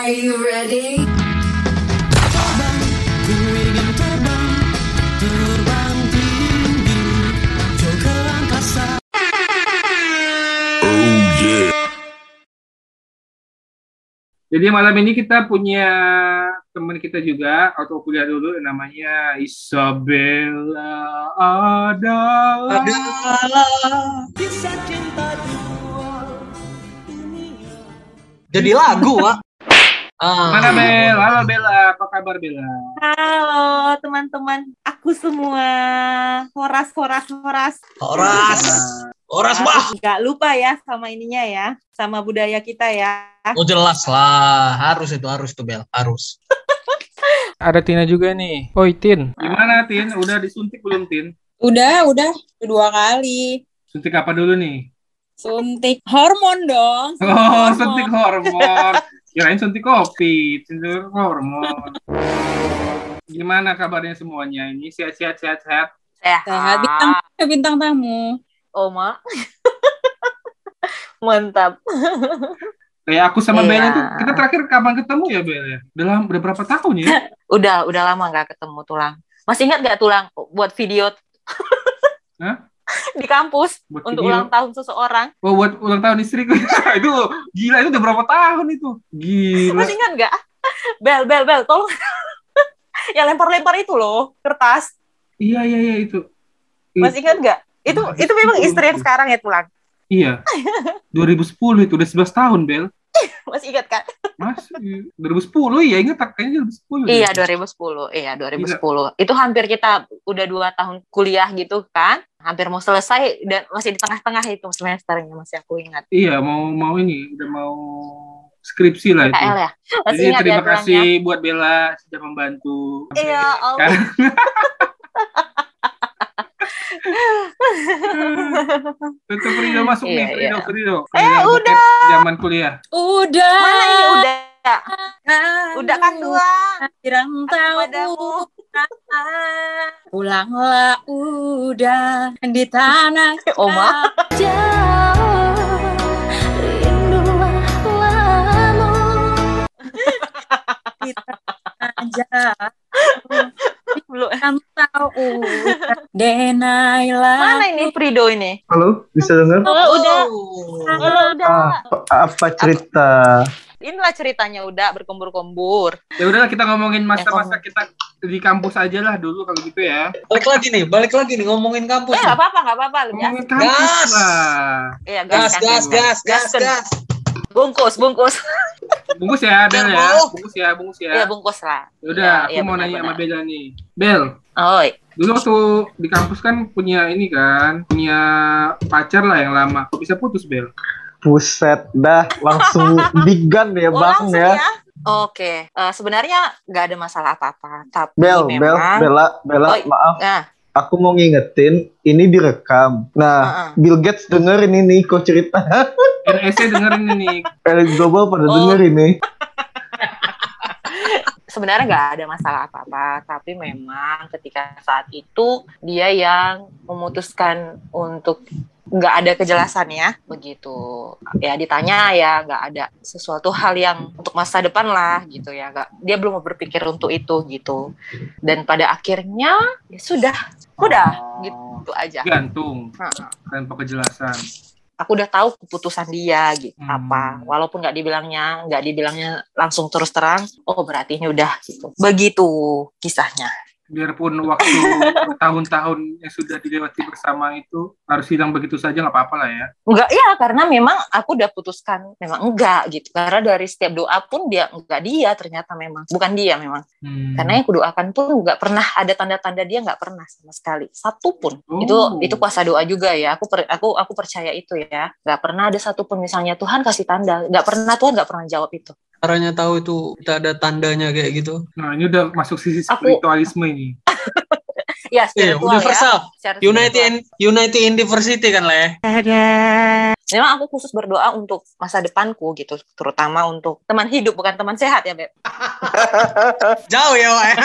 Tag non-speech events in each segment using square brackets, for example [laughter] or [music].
Are you ready? Jadi malam ini kita punya teman kita juga atau kuliah dulu namanya Isabella adalah Jadi lagu, Wak. Ah. mana Bel? Halo Bella, apa kabar Bella? Halo teman-teman, aku semua horas horas horas. Oras. Oras, bah. Gak lupa ya sama ininya ya, sama budaya kita ya. Oh jelas lah, harus itu harus tuh Bel, harus. [laughs] Ada Tina juga nih. Oi Tin. Gimana Tin? Udah disuntik belum Tin? Udah, udah dua kali. Suntik apa dulu nih? Suntik hormon dong. Oh, Hormon. suntik hormon. [laughs] Kirain suntik kopi, suntik hormon. Gimana kabarnya semuanya ini? Sehat-sehat, sehat-sehat? Sehat bintang, bintang tamu. Oma. [laughs] Mantap. Kayak aku sama Iya. Bella itu, kita terakhir kapan ketemu ya Bella? Udah, lama- udah berapa tahun ya? [laughs] Udah, udah lama nggak ketemu tulang. Masih ingat nggak tulang buat video Hah? [laughs] di kampus Buat untuk video. ulang tahun seseorang? Oh, buat ulang tahun istriku. [laughs] itu gila, itu udah berapa tahun itu? Gila. Masih ingat nggak? [laughs] Bel, bel, bel, tolong. yang lempar-lempar itu loh, kertas. Iya, iya, iya itu. Ih, Masih ingat nggak? Itu itu memang istri yang sekarang ya tulang. Iya. 2010 itu udah 11 tahun, Bel. Masih ingat kan? Mas, 2010 ya ingat tak kayaknya 2010. Iya, deh. 2010. Iya, 2010. Itu hampir kita udah dua tahun kuliah gitu kan. Hampir mau selesai dan masih di tengah-tengah itu semesternya masih aku ingat. Iya, mau mau ini udah mau skripsi lah itu. Ya. Masih Jadi ingat terima ya kasih buat Bella sudah membantu. Iya, Allah. [laughs] Kan? Tutup Rido masuk Iya, nih, Rido, iya. Rido. Eh, Kayak udah. Zaman kuliah. Udah. Mana ini udah? Udah kan dua. Rantau Padamu. Pulanglah udah di tanah Oma. [laughs] kita aja Belum. udah denailah Mana ini Frido ini? Halo, bisa dengar? Oh, udah. Oh, udah. Ah, apa cerita? Inilah ceritanya udah berkumpul-kumpul. Ya udahlah kita ngomongin masa-masa ngomong. kita di kampus aja lah dulu kalau gitu ya. Balik lagi nih, balik lagi nih ngomongin kampus. Eh, apa-apa, nggak apa-apa. Lu ya. Ngomongin kampus Gas. lah. Iya, Gas, gas, gas, gas, Gasken. gas. Bungkus, bungkus. Bungkus ya, Bel ya. Bel. Bungkus ya, bungkus ya. Iya, bungkus lah. Ya udah, Iya, aku iya, mau nanya sama. Bella nih. Bel, Oi. Dulu waktu di kampus kan punya ini kan, punya pacar lah yang lama. Kok bisa putus, Bel? Buset dah, langsung [laughs] digan ya Oh, bang langsung ya. ya. Oke, Eh, sebenarnya nggak ada masalah apa-apa, tapi Bel, Bel, memang Bella, Bella, Oh, maaf. Nah, Aku mau ngingetin, ini direkam. Nah, Heeh. Bill Gates denger ini nih, kok cerita. [laughs] NSC dengerin ini. Elit Global pada Oh. denger ini. Sebenarnya nggak ada masalah apa-apa, tapi memang ketika saat itu dia yang memutuskan untuk nggak ada kejelasannya begitu. Ya ditanya ya nggak ada sesuatu hal yang untuk masa depan lah gitu ya. Nggak dia belum berpikir untuk itu gitu. Dan pada akhirnya ya sudah udah gitu aja. Gantung tanpa kejelasan. Aku udah tahu keputusan dia gitu. Hmm. apa walaupun nggak dibilangnya nggak dibilangnya langsung terus terang oh berarti ini udah gitu. Begitu kisahnya Biarpun waktu [laughs] tahun-tahun yang sudah dilewati bersama itu harus hilang begitu saja nggak apa-apa lah ya. enggak ya karena memang aku udah putuskan. Memang enggak gitu. Karena dari setiap doa pun dia enggak dia ternyata memang. Bukan dia memang. Hmm. karena yang kudoakan pun nggak pernah ada tanda-tanda dia nggak pernah sama sekali. Satu pun. Oh. itu itu kuasa doa juga ya. Aku per- aku aku percaya itu ya. Nggak pernah ada satu pun misalnya Tuhan kasih tanda. Nggak pernah Tuhan nggak pernah jawab itu Caranya tahu itu kita ada tandanya kayak gitu. Nah ini udah masuk sisi Aku- spiritualisme ini. [laughs] ya Iya, spiritual universal. ya secara Unity spiritual. in, Unity University kan lah ya. Memang aku khusus berdoa untuk masa depanku gitu, terutama untuk teman hidup bukan teman sehat ya, Beb. [laughs] Jauh ya, Wak ya.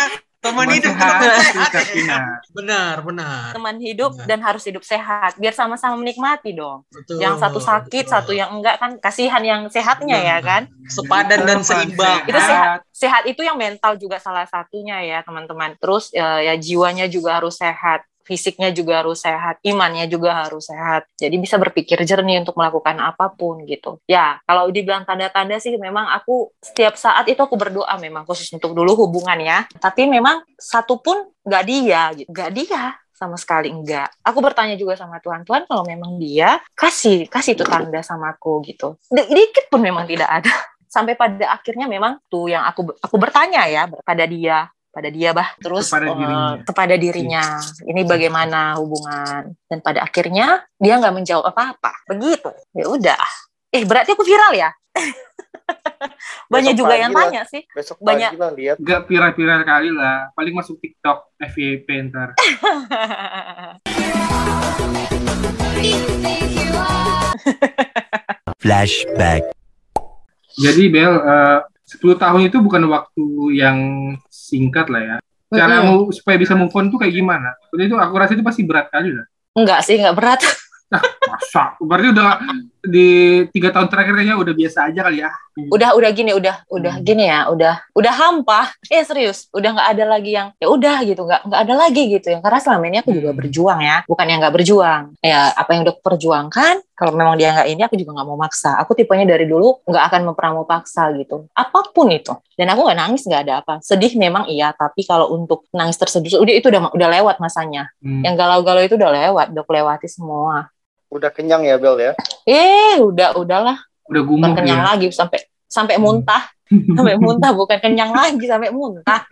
Teman hidup sehat, sehat. Benar, benar. teman hidup Benar. dan harus hidup sehat biar sama-sama menikmati dong Betul. yang satu sakit betul. satu yang enggak kan kasihan yang sehatnya ya kan sepadan dan seimbang. Itu sehat. sehat itu yang mental juga salah satunya ya teman-teman terus eh, ya jiwanya juga harus sehat fisiknya juga harus sehat, imannya juga harus sehat. Jadi bisa berpikir jernih untuk melakukan apa pun gitu. Ya, kalau dibilang tanda-tanda sih memang aku setiap saat itu aku berdoa memang khusus untuk dulu hubungan ya. Tapi memang satu pun nggak dia gitu. Nggak dia sama sekali enggak. Aku bertanya juga sama Tuhan, Tuhan kalau memang dia kasih kasih itu tanda sama aku gitu. Di- Dikit pun memang tidak ada. [laughs] Sampai pada akhirnya memang tuh yang aku aku bertanya ya pada dia pada dia bah terus Kepada eh, dirinya. kepada dirinya ini bagaimana hubungan dan pada akhirnya dia nggak menjawab apa-apa begitu ya udah eh berarti aku viral ya [laughs] banyak Besok juga yang lah. tanya sih Besok Banyak- pagi lah lihat. Gak viral-viral kali lah. Paling masuk TikTok FYP ntar. [laughs] Flashback. Jadi Bel, eh, 10 tahun itu bukan waktu yang singkat lah ya. Cara mau supaya bisa move on tuh kayak gimana? Itu aku rasa itu pasti berat kali lah. enggak sih enggak berat [laughs] Masa? Berarti udah di tiga tahun terakhir kayaknya udah biasa aja kali ya. udah udah gini udah udah Hmm. gini ya udah udah hampa eh serius udah nggak ada lagi yang ya udah gitu nggak nggak ada lagi gitu ya karena selama ini aku juga Hmm. berjuang ya bukan yang nggak berjuang ya apa yang udah perjuangkan kalau memang dia nggak ini aku juga nggak mau maksa aku tipenya dari dulu nggak akan mau paksa gitu apa pun itu dan aku nggak nangis nggak ada apa sedih memang iya tapi kalau untuk nangis tersedih udah itu udah udah lewat masanya Hmm. yang galau-galau itu udah lewat udah lewati semua Udah kenyang ya Bel ya. eh udah udahlah Udah bukan gumuk kenyang ya. lagi sampai sampai muntah [laughs] sampai muntah bukan kenyang lagi sampai muntah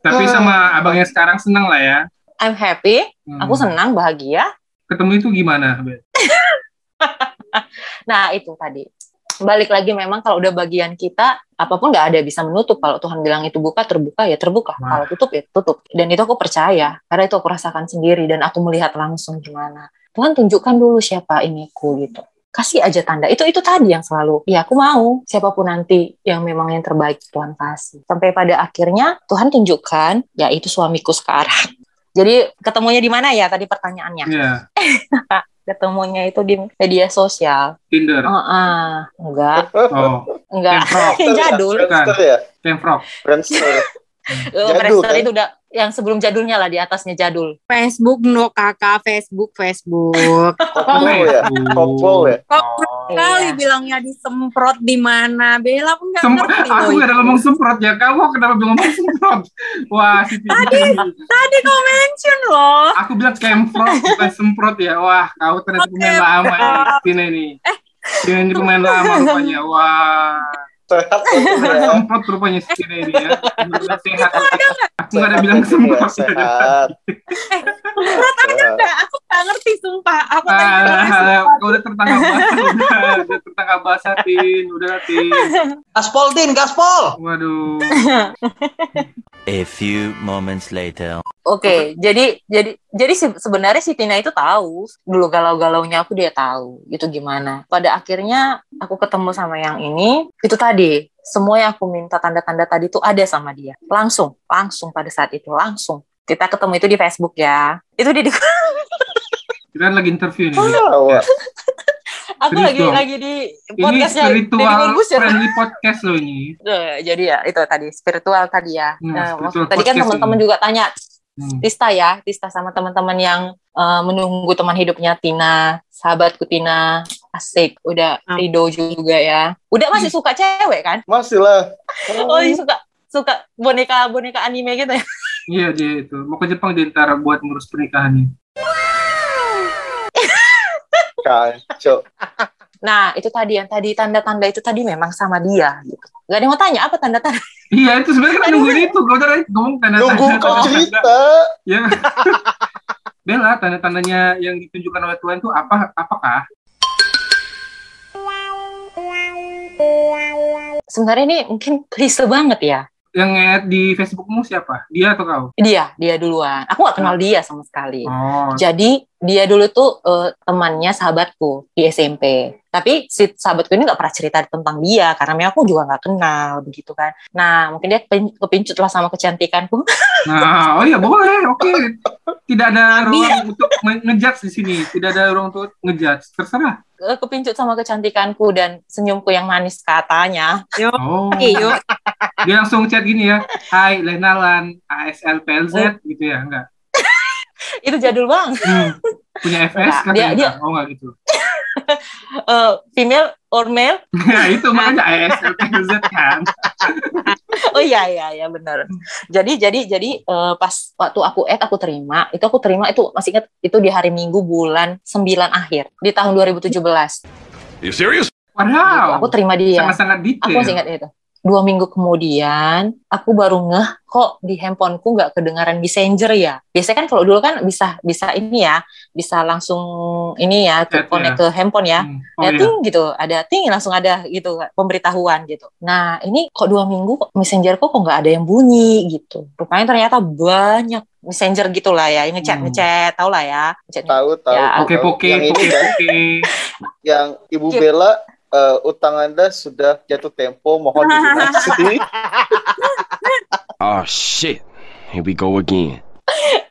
Tapi sama abangnya sekarang senang lah ya. I'm happy Hmm. aku senang bahagia Ketemu itu gimana, Bel? [laughs] nah itu tadi balik lagi memang kalau udah bagian kita apa pun nggak ada bisa menutup kalau Tuhan bilang itu buka terbuka ya terbuka Wah. kalau tutup ya tutup dan itu aku percaya karena itu aku rasakan sendiri dan aku melihat langsung gimana Tuhan tunjukkan dulu siapa iniku gitu. Kasih aja tanda. Itu itu tadi yang selalu ya aku mau. Siapa pun nanti yang memang yang terbaik Tuhan kasih. Sampai pada akhirnya Tuhan tunjukkan ya itu suamiku sekarang. [laughs] Jadi ketemunya di mana ya tadi pertanyaannya? Iya, [laughs] ketemunya itu di media sosial. Tinder. [laughs] Oh, ah, enggak, Oh, enggak. Friendster Yang jadul. Friendster ya. Temfrog. Friendster. Eh, Jadul, Friendster kan? itu udah yang sebelum jadulnya lah di atasnya jadul. Facebook no kakak Facebook Facebook [laughs] Koplo ya. Koplo ya. kok Oh. kali Iya. bilangnya disemprot di mana Bella pun nggak Sem- ngerti aku loh gak ada ngomong semprot ya. Kamu kenapa belum ngomong semprot? Wah, si Tadi. tadi kau mention loh Aku bilang kemprot bukan semprot ya. Wah, kau ternyata pemain lama ya. Ini. Tina ini pemain lama rupanya. Wah. Sehat tuh ya. Semprot rupanya si Tina ini ya. Bener-bener sehat. Aku gak ada bilang ya, semprot. Sehat. semprot aja Sehat. enggak aku nggak ngerti sumpah aku kau udah tertangkap basah, udah, udah tertangkap basah, Tin, udah, Tin. Gaspol, Tin, gaspol. Waduh, A few moments later. Oke, jadi jadi jadi se- sebenarnya si Tina itu tahu dulu galau-galaunya aku dia tahu itu gimana. Pada akhirnya aku ketemu sama yang ini itu tadi semua yang aku minta tanda-tanda tadi itu ada sama dia langsung langsung pada saat itu langsung kita ketemu itu di Facebook ya itu di, di- [laughs] kita lagi interview nih. Wah, aku Serius lagi lagi di Ini podcastnya Deddy spiritual Corbuzier. friendly podcast loh ini. Jadi ya itu tadi spiritual tadi ya. Hmm, Nah, spiritual maksud- tadi kan teman-teman ini. juga tanya Hmm. Tista ya, Tista sama teman-teman yang eh, menunggu teman hidupnya Tina, sahabatku Tina, asik. Udah Hmm. Rido juga ya. Udah masih suka cewek kan? masih lah. [laughs] Oh, iya, suka suka boneka boneka anime gitu ya. Iya dia itu. Mau ke Jepang dia ntar buat ngurus pernikahannya. Kacau. Nah, itu tadi yang tadi tanda-tanda itu tadi memang sama dia gitu. Gak ada yang mau tanya apa tanda-tanda. Iya itu sebenarnya kita nungguin itu. Kau tadi ngomong tanda Nunggu tanda kau cerita. Ya. [laughs] Bella, tanda-tandanya yang ditunjukkan oleh Tuhan itu apa? Apakah? Sebenarnya ini mungkin klise banget ya. Yang nge di Facebookmu siapa? Dia atau kau? Dia, dia duluan. Aku gak kenal dia sama sekali. Oh, Jadi dia dulu tuh eh, temannya sahabatku di SMP. Tapi si sahabatku ini nggak pernah cerita tentang dia karena memang aku juga nggak kenal begitu kan. Nah mungkin dia kepincut lah sama kecantikanku. Nah, oh iya boleh, oke. Tidak ada ruang untuk nge- ngejudge di sini. Tidak ada ruang untuk ngejudge. Terserah. Kepincut sama kecantikanku dan senyumku yang manis katanya. Yo, Oh. oke, yuk. Dia langsung chat gini ya. Hai, Lenalan, ASL PLZ gitu ya, enggak. [laughs] Itu jadul banget. Hmm. Punya FS Enggak, katanya. dia- dia- Oh, enggak gitu. [laughs] Eh, female or male? Ya, itu makanya ASL PLZ kan. [laughs] Oh iya iya iya benar. Jadi jadi jadi eh, pas waktu aku add aku terima, itu aku terima itu masih ingat itu di hari Minggu bulan 9 akhir di tahun 2017. You serious? Wow. Aku terima dia. Sangat-sangat Aku detail. masih ingat itu. Dua minggu kemudian, aku baru ngeh kok di handphoneku nggak kedengaran messenger ya. Biasanya kan kalau dulu kan bisa bisa ini ya, bisa langsung ini ya, Chat connect ya. ke handphone ya. Hmm. Oh, ya iya. ting gitu, ada ting langsung ada gitu pemberitahuan gitu. Nah ini kok dua minggu kok messengerku kok nggak ada yang bunyi gitu. Rupanya ternyata banyak messenger gitulah ya, yang ngechat Hmm. ngechat, tau lah ya. Ngechat- Tahu tahu. Ya, Oke, tahu. poke, Yang ini poke, kan, poke. [laughs] yang Ibu. Bella eh, utang Anda sudah jatuh tempo, mohon dilunasi. [laughs] Oh shit. Here we go again. [laughs]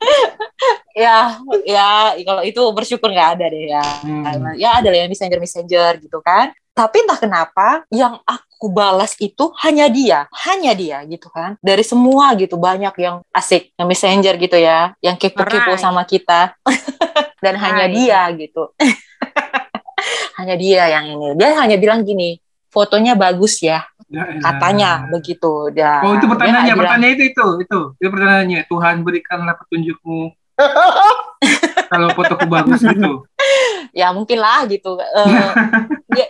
ya ya kalau itu bersyukur nggak ada deh ya Hmm. ya ada lah yang messenger messenger gitu kan tapi entah kenapa yang aku balas itu hanya dia hanya dia gitu kan dari semua gitu banyak yang asik yang messenger gitu ya yang kepo-kepo sama kita [laughs] dan hanya Alright. dia gitu hanya dia yang ini dia hanya bilang gini fotonya bagus ya Ya elah. katanya begitu dia Oh, itu pertanyaannya. Pertanyaan itu, itu, itu. Itu pertanyaannya. Tuhan berikanlah petunjukmu. [laughs] Kalau fotoku bagus gitu. ya mungkin lah gitu Eh, [laughs] dia-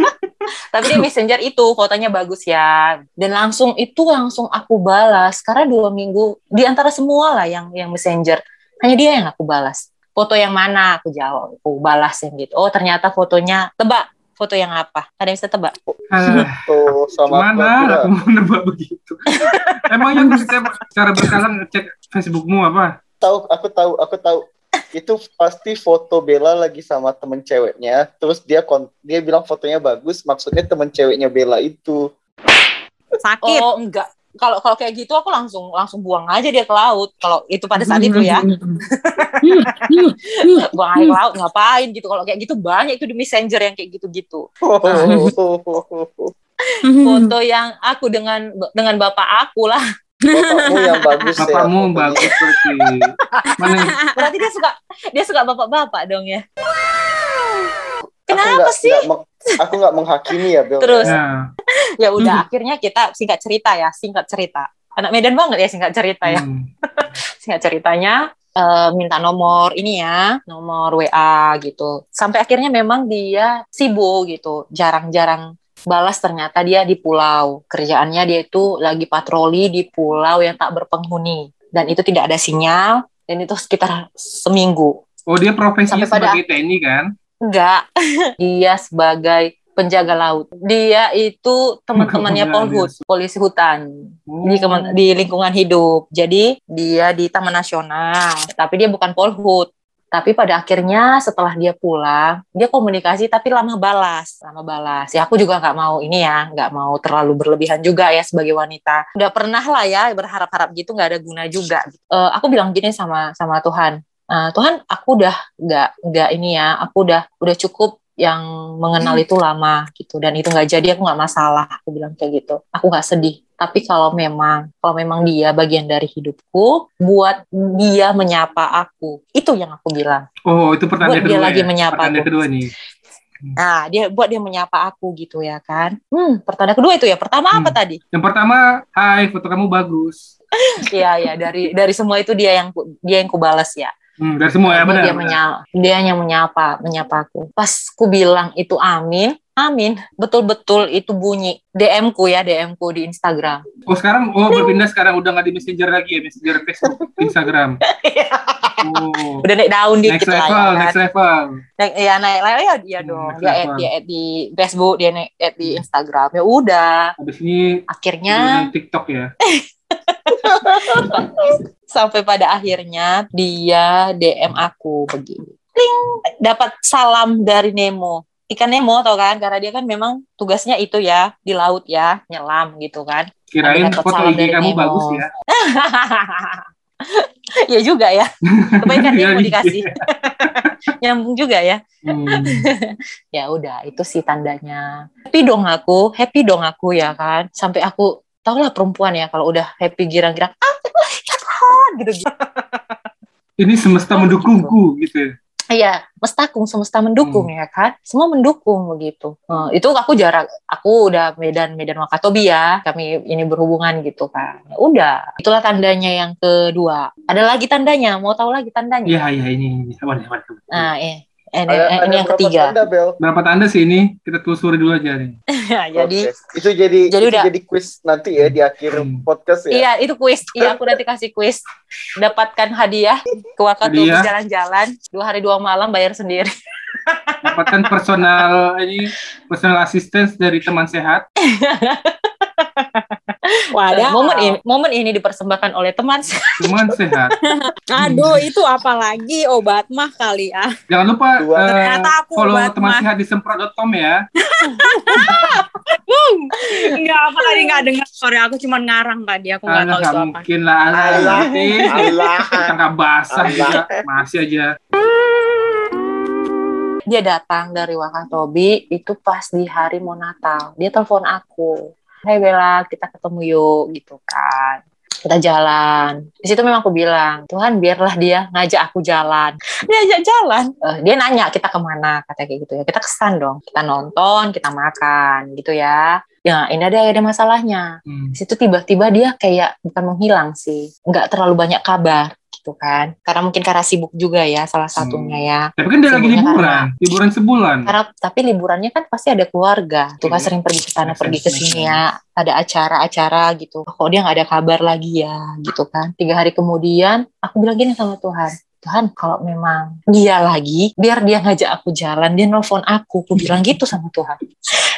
[laughs] tapi dia messenger itu fotonya bagus ya dan langsung itu langsung aku balas karena dua minggu di antara semua lah yang yang messenger hanya dia yang aku balas foto yang mana aku jawab aku balas yang gitu oh ternyata fotonya tebak foto yang apa ada yang bisa tebak Tuh sama Pura. aku mau nebak begitu? [laughs] Emang yang setiap cara berkala ngecek Facebookmu apa? Tahu, aku tahu, aku tahu. Itu pasti foto Bella lagi sama temen ceweknya. Terus dia kon dia bilang fotonya bagus, maksudnya temen ceweknya Bella itu. Sakit. oh enggak kalau kalau kayak gitu aku langsung langsung buang aja dia ke laut. Kalau itu pada saat itu ya. [laughs] Buang air ke laut ngapain gitu. Kalau kayak gitu banyak itu di messenger yang kayak gitu-gitu. Foto yang aku dengan dengan bapak aku lah. Bapakmu yang bagus ya. Bapakmu fotonya. bagus mana? [laughs] yang- berarti dia suka dia suka bapak-bapak dong ya Aku kenapa nggak- sih nggak meng- aku nggak menghakimi ya, Bel. Terus. Ya. ya udah akhirnya kita singkat cerita ya singkat cerita anak Medan banget ya singkat cerita ya Hmm. [laughs] singkat ceritanya eh, minta nomor ini ya nomor WA gitu sampai akhirnya memang dia sibuk gitu jarang-jarang balas ternyata dia di pulau kerjaannya dia itu lagi patroli di pulau yang tak berpenghuni dan itu tidak ada sinyal dan itu sekitar seminggu Oh dia profesinya Sampai pada- sebagai TNI kan? Enggak [laughs] dia sebagai penjaga laut dia itu teman-temannya Polhut polisi hutan Oh. di kemen- di lingkungan hidup. Jadi dia di Taman Nasional, tapi dia bukan Polhut. Tapi pada akhirnya setelah dia pulang, dia komunikasi tapi lama balas, lama balas. Ya aku juga nggak mau ini ya, nggak mau terlalu berlebihan juga ya sebagai wanita. Udah pernah lah ya berharap-harap gitu nggak ada guna juga. Eh, aku bilang gini sama sama Tuhan, "Eh, Tuhan aku udah nggak nggak ini ya, aku udah udah cukup yang mengenal itu lama gitu dan itu nggak jadi aku nggak masalah aku bilang kayak gitu aku nggak sedih tapi kalau memang kalau memang dia bagian dari hidupku buat dia menyapa aku itu yang aku bilang Oh itu pertanyaan Buat kedua dia lagi ya? menyapa Pertanyaan aku. kedua nih. nah dia buat dia menyapa aku gitu ya kan hmm pertanyaan kedua itu ya pertama apa Hmm. tadi Yang pertama, Hai foto kamu bagus. [laughs] Iya ya dari dari semua itu dia yang dia yang kubalas ya Hmm, dari semua ya benar. dia menyapa dia yang menyapa menyapa aku pas ku bilang itu amin amin betul-betul itu bunyi DM ku ya DM ku di Instagram Oh sekarang, oh berpindah sekarang udah nggak di Messenger lagi ya, Messenger Facebook, Instagram. [laughs] Oh, udah naik daun next dikit lah level, ya kan. next level. Naik, ya naik lah ya dia Hmm, dong next dia add level. dia add di Facebook dia naik add di Instagram ya udah Habis ini akhirnya TikTok ya. [laughs] [laughs] sampai pada akhirnya dia DM aku begini. Kling, dapat salam dari Nemo. Ikan Nemo tau kan? Karena dia kan memang tugasnya itu ya di laut ya nyelam gitu kan. Kirain dapat foto salam IG dari kamu Nemo. bagus ya. [laughs] ya juga ya. Kebaikan Iya, [laughs] Nemo iya. dikasih. nyambung juga ya. Hmm. ya udah itu sih tandanya. Happy dong aku happy dong aku ya kan. Sampai aku tau lah perempuan ya kalau udah happy girang-girang ah ya gitu gitu [laughs] Ini semesta mendukungku gitu. Iya, mestakung semesta mendukung Hmm. ya kan, semua mendukung begitu. Eh, itu aku jarak, aku udah Medan Medan Wakatobi ya, kami ini berhubungan gitu kan. Ya Udah, itulah tandanya yang kedua. Ada lagi tandanya, mau tahu lagi tandanya? Iya, iya ini. ini. Sabar, sabar. sabar. Nah, eh, eh, Ada, eh, ada ini yang ketiga. tanda, Bel? Berapa tanda sih ini? Kita telusuri dulu aja nih. [laughs] Jadi, Oke. itu jadi jadi itu udah. jadi quiz nanti ya di akhir Hmm. podcast ya. iya itu kuis. Iya, aku nanti kasih kuis. Dapatkan hadiah ke Wakatobi jalan-jalan dua hari dua malam bayar sendiri. [laughs] Dapatkan personal ini personal assistance dari teman sehat. [laughs] Wadah. Momen ini, momen ini dipersembahkan oleh teman [laughs] Teman sehat. Aduh, itu apalagi obat mah kali ya. Jangan lupa Dua. eh, Ternyata aku follow obat teman mah. sehat di semprot.com ya. Enggak apa tadi enggak dengar sore aku cuma ngarang tadi aku enggak tahu itu nggak apa. mungkin lah. Allah. Allah. tangka basah juga masih aja. dia datang dari Wakatobi itu pas di hari mau Natal. Dia telepon aku. Hai Bella, kita ketemu yuk gitu kan. Kita jalan. Di situ memang aku bilang, Tuhan biarlah dia ngajak aku jalan. Dia ajak jalan. Eh, dia nanya kita ke mana, katanya kayak gitu ya. Kita kesan dong. Kita nonton, kita makan gitu ya. Ya ini ada ada masalahnya. Hmm. Di situ tiba-tiba dia kayak bukan menghilang sih. Nggak terlalu banyak kabar gitu kan. Karena mungkin karena sibuk juga ya salah satunya ya. Tapi kan dia lagi liburan, liburan sebulan. Karena tapi liburannya kan pasti ada keluarga. Tuh kan Iya. sering pergi ke sana, pergi ke make sini ya. Ada acara-acara gitu. Kok dia nggak ada kabar lagi ya, gitu kan. Tiga hari kemudian, aku bilang gini sama Tuhan. Tuhan, kalau memang dia lagi, biar dia ngajak aku jalan, dia nelfon aku. Aku bilang gitu sama Tuhan.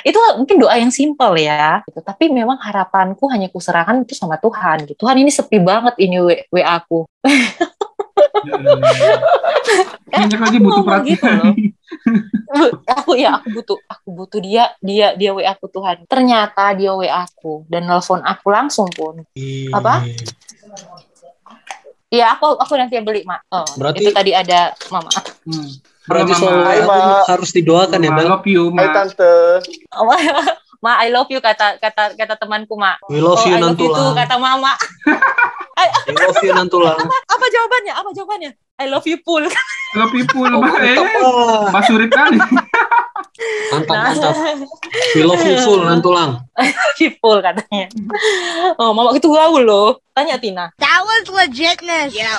Itu mungkin doa yang simpel ya. Gitu. Tapi memang harapanku hanya kuserahkan itu sama Tuhan. Gitu. Tuhan ini sepi banget ini WA aku. [laughs] Banyak lagi butuh gitu perhatian. loh. Bu- aku ya aku butuh aku butuh dia dia dia WA aku Tuhan ternyata dia WA aku dan nelfon aku langsung pun Apa? Iya aku aku nanti yang beli mak oh, Berarti- itu tadi ada mama Hmm. Berarti Halo, soal Mama. Hai, Mak. harus didoakan ya, Mama, Bel. love you, Hai Ma. tante. [laughs] ma I love you kata kata kata temanku mak We love oh you I love Nantulang. kata mama [laughs] We love you Nantulang. apa jawabannya apa jawabannya I love you full Love you full, Oh. Eh. Mas Surip kali. [laughs] Mantap, Nah. mantap. [laughs] We love you full Nantulang. [laughs] full katanya oh mama itu gaul loh tanya Tina That was legitness. Yeah,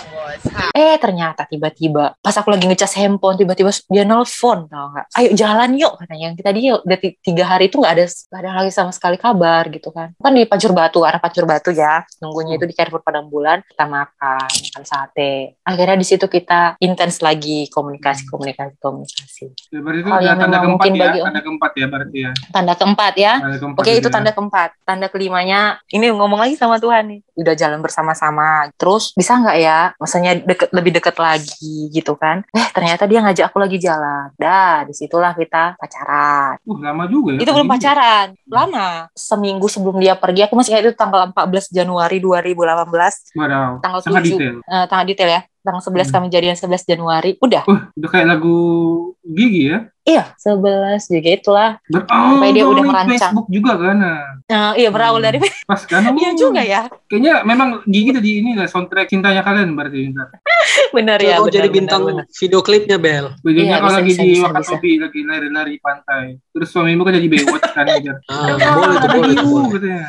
Eh ternyata tiba-tiba pas aku lagi ngecas handphone tiba-tiba dia nelfon tau nggak? Ayo jalan yuk katanya. Kita dia udah ti- tiga hari itu nggak ada nggak ada lagi sama sekali kabar gitu kan. Kan di Pancur Batu arah Pancur Batu ya. Nunggunya itu di Carrefour Padang Bulan kita makan makan sate. Akhirnya di situ kita intens lagi komunikasi komunikasi komunikasi. Ya, Berarti itu udah yang tanda keempat mungkin ya. bagi Tanda keempat ya berarti ya. Tanda keempat ya. Tanda keempat Oke itu ya. tanda keempat. Tanda kelimanya ini ngomong lagi sama Tuhan nih. Udah jalan bersama-sama. Terus bisa nggak ya? Maksudnya deket, lebih deket lagi gitu kan? Eh ternyata dia ngajak aku lagi jalan. Dah di situlah kita pacaran. Uh, lama juga ya. itu belum pacaran. Lama. Seminggu sebelum dia pergi. Aku masih kayak itu tanggal 14 Januari 2018. Wadaw, Tanggal sangat 7. detail. Eh, tanggal detail ya. Tanggal 11 Hmm. kami jadian 11 Januari. Udah. Uh, udah kayak lagu Gigi ya. Iya. 11 juga itulah. Berawal Sampai dia udah dari merancang. Facebook juga kan. nah. Eh, iya berawal Hmm. dari [laughs] Pas kan. oh, Iya juga ya. Kayaknya memang Gigi tadi ini lah soundtrack cintanya kalian berarti. Bentar. [laughs] Bener ya. Kau bener, jadi bener, bintang bener. video klipnya, Bel. Videonya Iya, kalau bisa, lagi bisa, di bisa, Wakatobi lagi lari-lari pantai. Terus suamimu kan jadi Baywatch kan. Ah, boleh tuh, boleh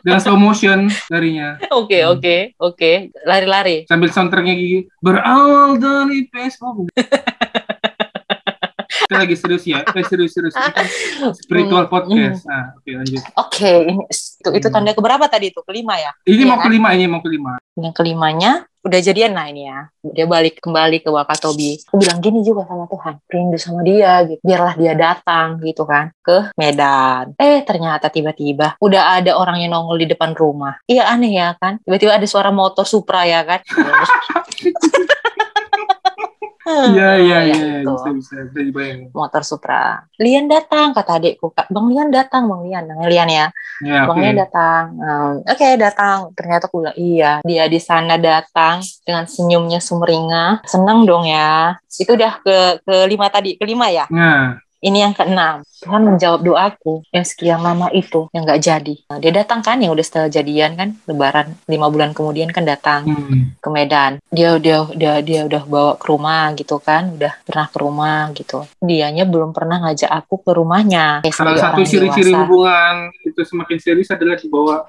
Dengan slow motion larinya. Oke Hmm. oke oke lari-lari. Sambil soundtracknya Gigi. Berawal dari Facebook. Kita [laughs] lagi serius ya. Eh, serius serius. Kan spiritual Hmm, podcast. Nah, oke lanjut. Oke ini itu itu Hmm. tanda keberapa tadi itu kelima ya? Ini Iya mau kan? kelima, ini mau kelima. Yang kelimanya udah jadian nah ini ya. Dia balik kembali ke Wakatobi. Aku bilang gini juga sama Tuhan, rindu sama dia gitu. Biarlah dia datang gitu kan ke Medan. Eh ternyata tiba-tiba udah ada orang yang nongol di depan rumah. Iya aneh ya kan? Tiba-tiba ada suara motor Supra ya kan? [laughs] [laughs] Iya, iya, Ya, iya. itu. Bisa, bisa. Bisa dibayangin. motor Supra. Lian datang kata adikku. Bang Lian datang, Bang Lian. Namanya Lian ya. Ya, Bang oke. Lian datang. Hmm, Oke, datang. Ternyata aku bilang, iya. Dia di sana datang dengan senyumnya sumringah. Senang dong ya. Itu udah ke kelima tadi. Kelima ya? Nah, Ini yang keenam. Tuhan menjawab doaku yang sekian lama itu yang nggak jadi. Nah, dia datang kan yang udah setelah jadian kan, Lebaran lima bulan kemudian kan datang hmm. ke Medan. Dia dia dia dia udah bawa ke rumah gitu kan, udah pernah ke rumah gitu. Dianya belum pernah ngajak aku ke rumahnya. Salah satu ciri-ciri hubungan itu semakin serius adalah dibawa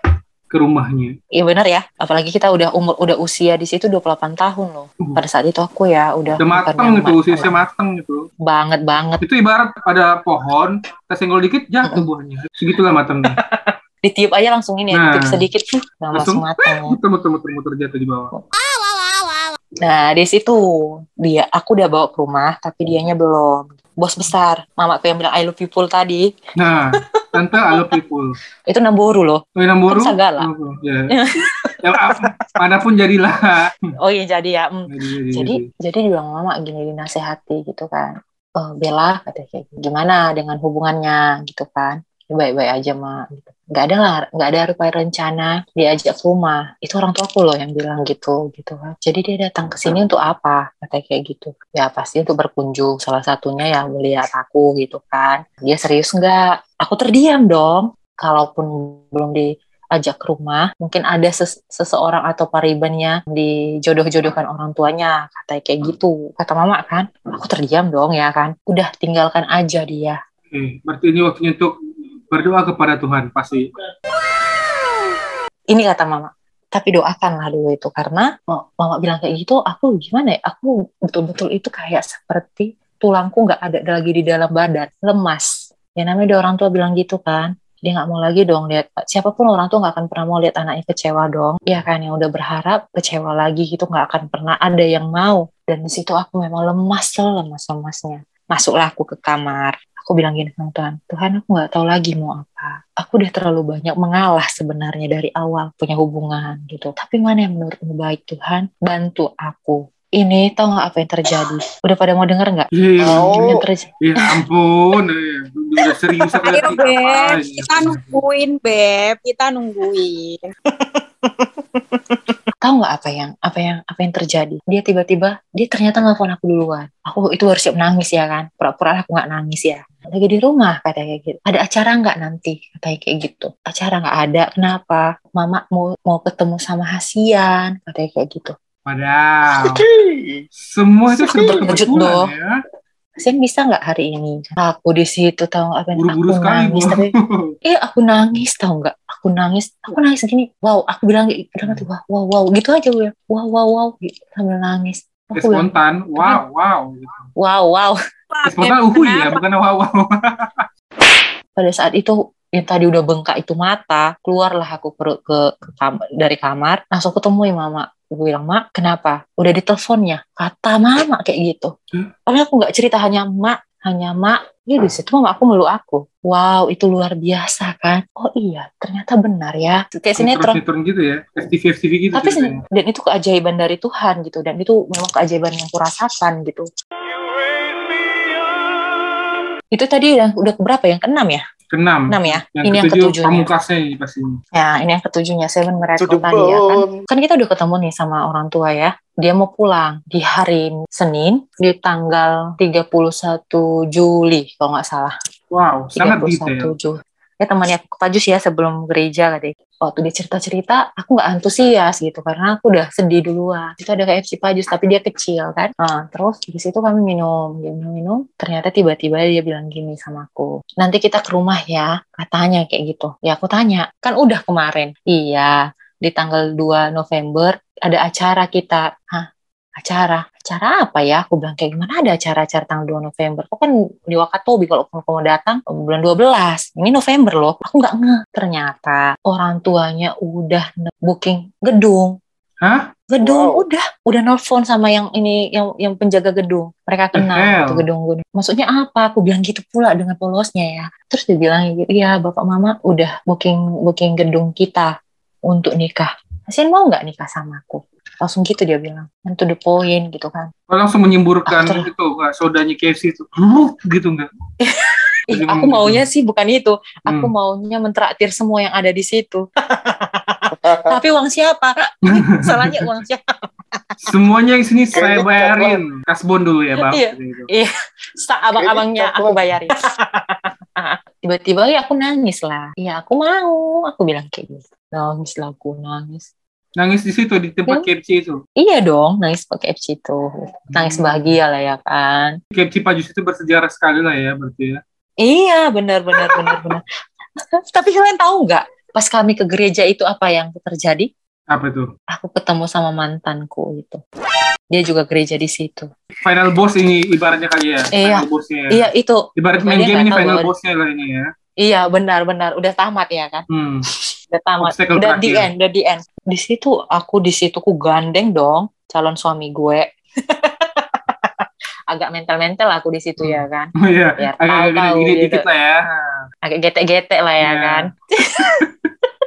ke rumahnya. Iya benar ya. Apalagi kita udah umur udah usia di situ 28 tahun loh. Uh. Pada saat itu aku ya udah Udah mateng itu, usia mateng itu. banget banget. Itu ibarat ada pohon, kita senggol dikit jatuh buahnya. Segitulah matangnya. [laughs] Ditiup aja langsung ini ya, Nah. ditiup sedikit tuh Langsung, langsung matang. Muter muter muter muter jatuh di bawah. Nah, di situ dia aku udah bawa ke rumah tapi dianya belum. Bos besar, mamaku yang bilang I love people tadi, Nah, [laughs] tante I love people. itu Namboru loh. Oh, baru? Kan Sagala. Oh, [laughs] ya. yang ap- mana pun jadilah. Oh iya jadi ya. mm. Jadi, jadi, jadi jadi dia bilang mama gini dinasehati gitu kan "Eh, Bella katanya kayak gimana dengan hubungannya gitu kan baik-baik aja mak gitu. nggak ada lah nggak ada rupa rencana. Diajak ke rumah. Itu orang tuaku loh yang bilang gitu gitu kan. Jadi dia datang ke sini untuk apa? Katanya kayak gitu. Ya pasti untuk berkunjung. Salah satunya ya melihat aku gitu kan. Dia serius nggak? Aku terdiam dong. Kalaupun belum diajak ke rumah mungkin ada ses- seseorang atau paribannya dijodoh-jodohkan orang tuanya. Katanya kayak gitu. Kata mama kan aku terdiam dong ya kan. Udah tinggalkan aja dia. Oke, berarti ini waktunya untuk berdoa kepada Tuhan pasti. ini kata mama. Tapi doakanlah dulu itu karena ma- mama bilang kayak gitu aku gimana ya? Aku betul-betul itu kayak seperti tulangku nggak ada lagi di dalam badan. Lemas. Ya namanya orang tua bilang gitu kan. Dia nggak mau lagi dong lihat. Siapa pun orang tua nggak akan pernah mau lihat anaknya kecewa dong. Ya kan yang udah berharap kecewa lagi gitu nggak akan pernah ada yang mau. Dan di situ aku memang lemas lemas lemasnya masuklah aku ke kamar aku bilang gini sama Tuhan Tuhan aku nggak tahu lagi mau apa. Aku udah terlalu banyak mengalah sebenarnya dari awal punya hubungan gitu. Tapi mana yang menurutmu baik Tuhan? Bantu aku. Ini tau nggak apa yang terjadi? Udah pada mau denger nggak? Iya, yang terjadi? Ya ampun, eh, udah serius aku Ayo Beb, apa kita nungguin Beb, kita nungguin. [laughs] tahu nggak apa yang apa yang apa yang terjadi? Dia tiba-tiba dia ternyata nelfon aku duluan. Aku itu harus siap nangis ya kan? Pura-pura aku nggak nangis ya lagi di rumah katanya kayak gitu. Ada acara nggak nanti? Katanya kayak gitu. Acara nggak ada. Kenapa? Mama mau mau ketemu sama Hasian. Katanya kayak gitu. Padahal. [laughs] Semua itu serba kebetulan ya. Hasian bisa nggak hari ini? Aku di situ tahu apa yang- Buru-buru aku sekali, nangis Bu. tapi [laughs] eh aku nangis tahu nggak? Aku nangis. Aku nangis gini. Wow aku bilang gitu. Bilang tuh wow wow wow. Gitu aja gue wow wow wow. Gitu, sambil nangis. Aku bilang spontan, wow, wow. gitu. wow wow Spontan uhu ya, bukan wow, wow. [laughs] pada saat itu yang tadi udah bengkak itu mata keluarlah aku ke, ke, ke kamar, dari kamar. Langsung ketemu ya mama. Aku bilang mak kenapa? Udah diteleponnya kata mama kayak gitu. Hmm. tapi aku nggak cerita hanya mak hanya mak. Ya di situ mama aku meluk aku. Wow itu luar biasa kan? Oh iya ternyata benar ya. Kayak sinetron. Sinetron gitu ya, FTV FTV gitu. tapi dan itu keajaiban dari Tuhan gitu. Dan itu memang keajaiban yang kurasakan gitu itu tadi yang udah keberapa yang keenam ya Keenam. enam ya Yang ini yang ketujuh ini pasti. Ya, ini yang ketujuhnya Seven Miracle tadi ya kan. Kan kita udah ketemu nih sama orang tua ya. Dia mau pulang di hari Senin di tanggal 31 Juli kalau nggak salah. Wow, sangat 31 detail. Juli. Ya temannya aku Pajus ya sebelum gereja tadi. Waktu dia cerita-cerita, aku nggak antusias gitu karena aku udah sedih duluan. Itu ada KFC Pajus tapi dia kecil kan. Nah, terus di situ kami minum, minum, minum. Ternyata tiba-tiba dia bilang gini sama aku, nanti kita ke rumah ya, katanya kayak gitu. Ya aku tanya, kan udah kemarin. Iya, di tanggal 2 November ada acara kita. Hah? Acara? Acara apa ya? Aku bilang kayak gimana ada acara-acara tanggal 2 November? Kok kan di Wakatobi kalau kamu mau datang bulan 12. Ini November loh. Aku nggak ngeh. Ternyata orang tuanya udah booking gedung. Hah? Gedung Wow. udah udah nelfon sama yang ini yang yang penjaga gedung. Mereka kenal itu gedung gedung. Maksudnya apa? Aku bilang gitu pula dengan polosnya ya. Terus dia bilang gitu, "Iya, Bapak Mama udah booking booking gedung kita untuk nikah. Hasin mau nggak nikah sama aku?" Langsung gitu dia bilang. And to the point gitu kan. Kau langsung menyemburkan Ah, terus- itu nggak sodanya KFC itu. Lu gitu nggak? [laughs] Ih, aku maunya sih bukan itu. Aku Hmm. maunya mentraktir semua yang ada di situ. [laughs] Tapi uang siapa [laughs] salahnya uang siapa? Semuanya di sini saya bayarin. Kasbon dulu ya bang. Iya. Gitu. Sa abang-abangnya aku bayarin. Tiba-tiba ya aku nangis lah. Iya aku mau. Aku bilang kayak gitu. Nangis lah aku nangis Nangis di situ di tempat Hmm. KFC itu. iya dong nangis pakai FC itu nangis Hmm. bahagia lah ya kan KFC Pajus itu bersejarah sekali lah ya berarti ya. Iya, benar benar benar benar. [laughs] Tapi kalian tahu nggak, pas kami ke gereja itu apa yang terjadi? Apa itu? Aku ketemu sama mantanku itu. Dia juga gereja di situ. Final boss ini ibaratnya kali ya. Iya. Final bossnya. ya. Iya, itu. Ibarat main game ini final bossnya lah ini ya. Iya, benar benar. Udah tamat ya kan? Hmm. Udah tamat. Obstacle udah di end, udah di end. Di situ aku di situ ku gandeng dong calon suami gue. [laughs] Agak mental-mental aku di situ ya kan. [laughs] Oh iya. Biar Agak tahu-tahu gini gitu. dikit lah ya. Agak getek-getek lah ya Iya. kan. [laughs]